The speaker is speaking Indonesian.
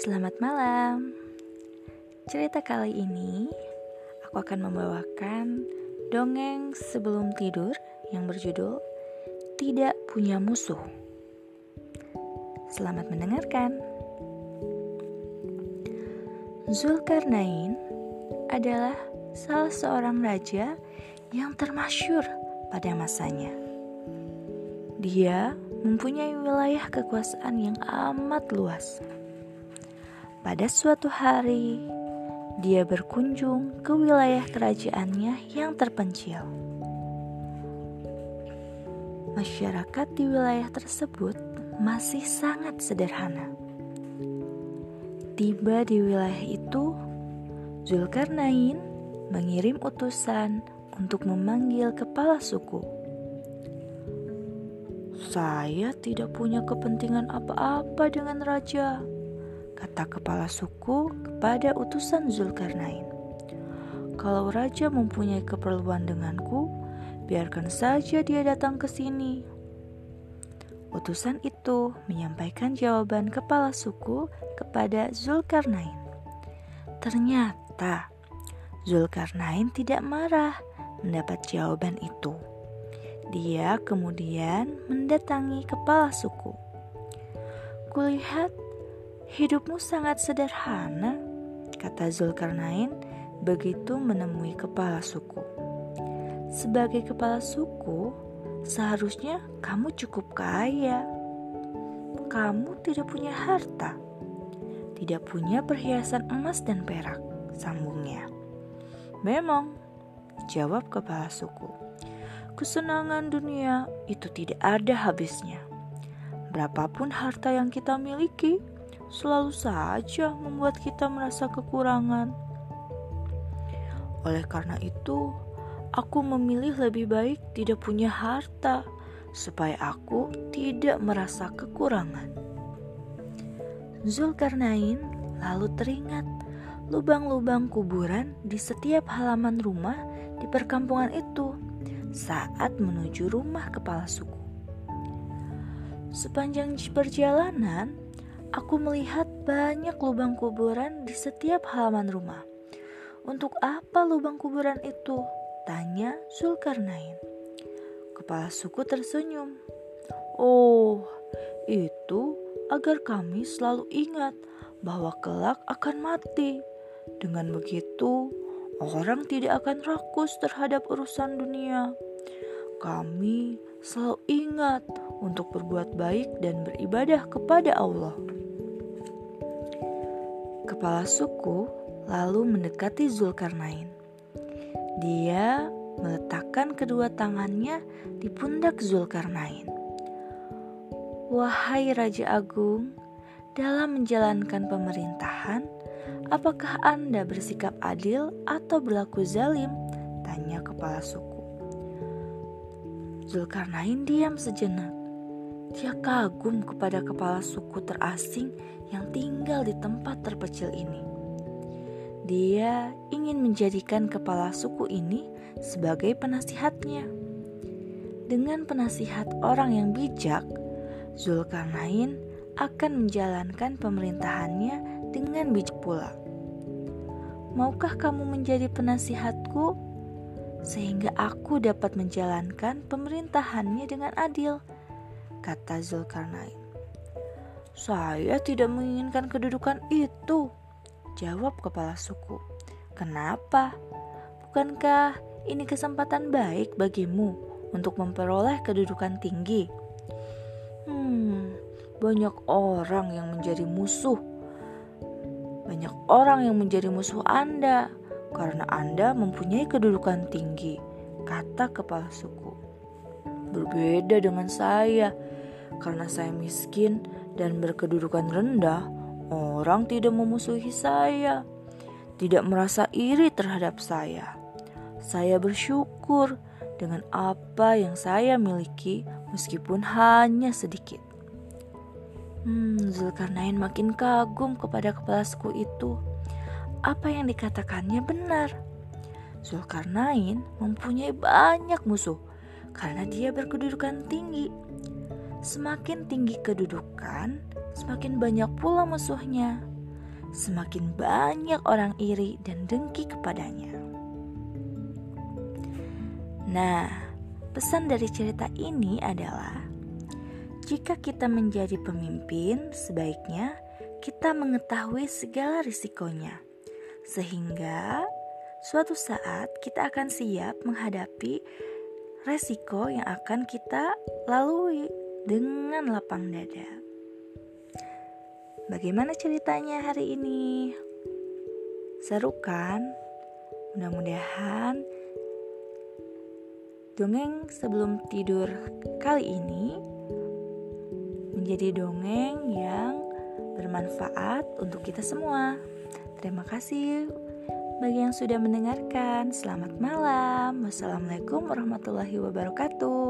Selamat malam. Cerita kali ini aku akan membawakan dongeng sebelum tidur yang berjudul Tidak Punya Musuh. Selamat mendengarkan. Zulkarnain adalah salah seorang raja yang termasyur pada masanya. Dia mempunyai wilayah kekuasaan yang amat luas. Pada suatu hari, dia berkunjung ke wilayah kerajaannya yang terpencil. Masyarakat di wilayah tersebut masih sangat sederhana. Tiba di wilayah itu, Zulkarnain mengirim utusan untuk memanggil kepala suku. Saya tidak punya kepentingan apa-apa dengan raja, kata kepala suku kepada utusan Zulkarnain. Kalau raja mempunyai keperluan denganku, biarkan saja dia datang ke sini. Utusan itu menyampaikan jawaban kepala suku kepada Zulkarnain. Ternyata Zulkarnain tidak marah mendapat jawaban itu. Dia kemudian mendatangi kepala suku. Kulihat hidupmu sangat sederhana, kata Zulkarnain begitu menemui kepala suku. Sebagai kepala suku, seharusnya kamu cukup kaya. Kamu tidak punya harta, tidak punya perhiasan emas dan perak, sambungnya. Memang, jawab kepala suku kesenangan dunia itu tidak ada habisnya. Berapapun harta yang kita miliki, selalu saja membuat kita merasa kekurangan. Oleh karena itu, aku memilih lebih baik tidak punya harta, supaya aku tidak merasa kekurangan. Zulkarnain lalu teringat lubang-lubang kuburan di setiap halaman rumah di perkampungan itu saat menuju rumah kepala suku. Sepanjang perjalanan, aku melihat banyak lubang kuburan di setiap halaman rumah. Untuk apa lubang kuburan itu? Tanya Zulkarnain. Kepala suku tersenyum. Oh, itu agar kami selalu ingat bahwa kelak akan mati. Dengan begitu, Orang tidak akan rakus terhadap urusan dunia. Kami selalu ingat untuk berbuat baik dan beribadah kepada Allah. Kepala suku lalu mendekati Zulkarnain. Dia meletakkan kedua tangannya di pundak Zulkarnain. Wahai Raja Agung, dalam menjalankan pemerintahan, Apakah Anda bersikap adil atau berlaku zalim? Tanya kepala suku. Zulkarnain diam sejenak. Dia kagum kepada kepala suku terasing yang tinggal di tempat terpencil ini. Dia ingin menjadikan kepala suku ini sebagai penasihatnya. Dengan penasihat orang yang bijak, Zulkarnain akan menjalankan pemerintahannya dengan bijak pula. Maukah kamu menjadi penasihatku sehingga aku dapat menjalankan pemerintahannya dengan adil? Kata Zulkarnain. Saya tidak menginginkan kedudukan itu, jawab kepala suku. Kenapa? Bukankah ini kesempatan baik bagimu untuk memperoleh kedudukan tinggi? Hmm, banyak orang yang menjadi musuh banyak orang yang menjadi musuh Anda karena Anda mempunyai kedudukan tinggi, kata kepala suku. Berbeda dengan saya, karena saya miskin dan berkedudukan rendah, orang tidak memusuhi saya, tidak merasa iri terhadap saya. Saya bersyukur dengan apa yang saya miliki, meskipun hanya sedikit. Hmm, Zulkarnain makin kagum kepada kepala suku itu. Apa yang dikatakannya benar. Zulkarnain mempunyai banyak musuh karena dia berkedudukan tinggi. Semakin tinggi kedudukan, semakin banyak pula musuhnya. semakin banyak orang iri dan dengki kepadanya. Nah, pesan dari cerita ini adalah jika kita menjadi pemimpin, sebaiknya kita mengetahui segala risikonya, sehingga suatu saat kita akan siap menghadapi resiko yang akan kita lalui dengan lapang dada. Bagaimana ceritanya hari ini? Seru kan? Mudah-mudahan Dongeng sebelum tidur kali ini menjadi dongeng yang bermanfaat untuk kita semua. Terima kasih bagi yang sudah mendengarkan. Selamat malam. Wassalamualaikum warahmatullahi wabarakatuh.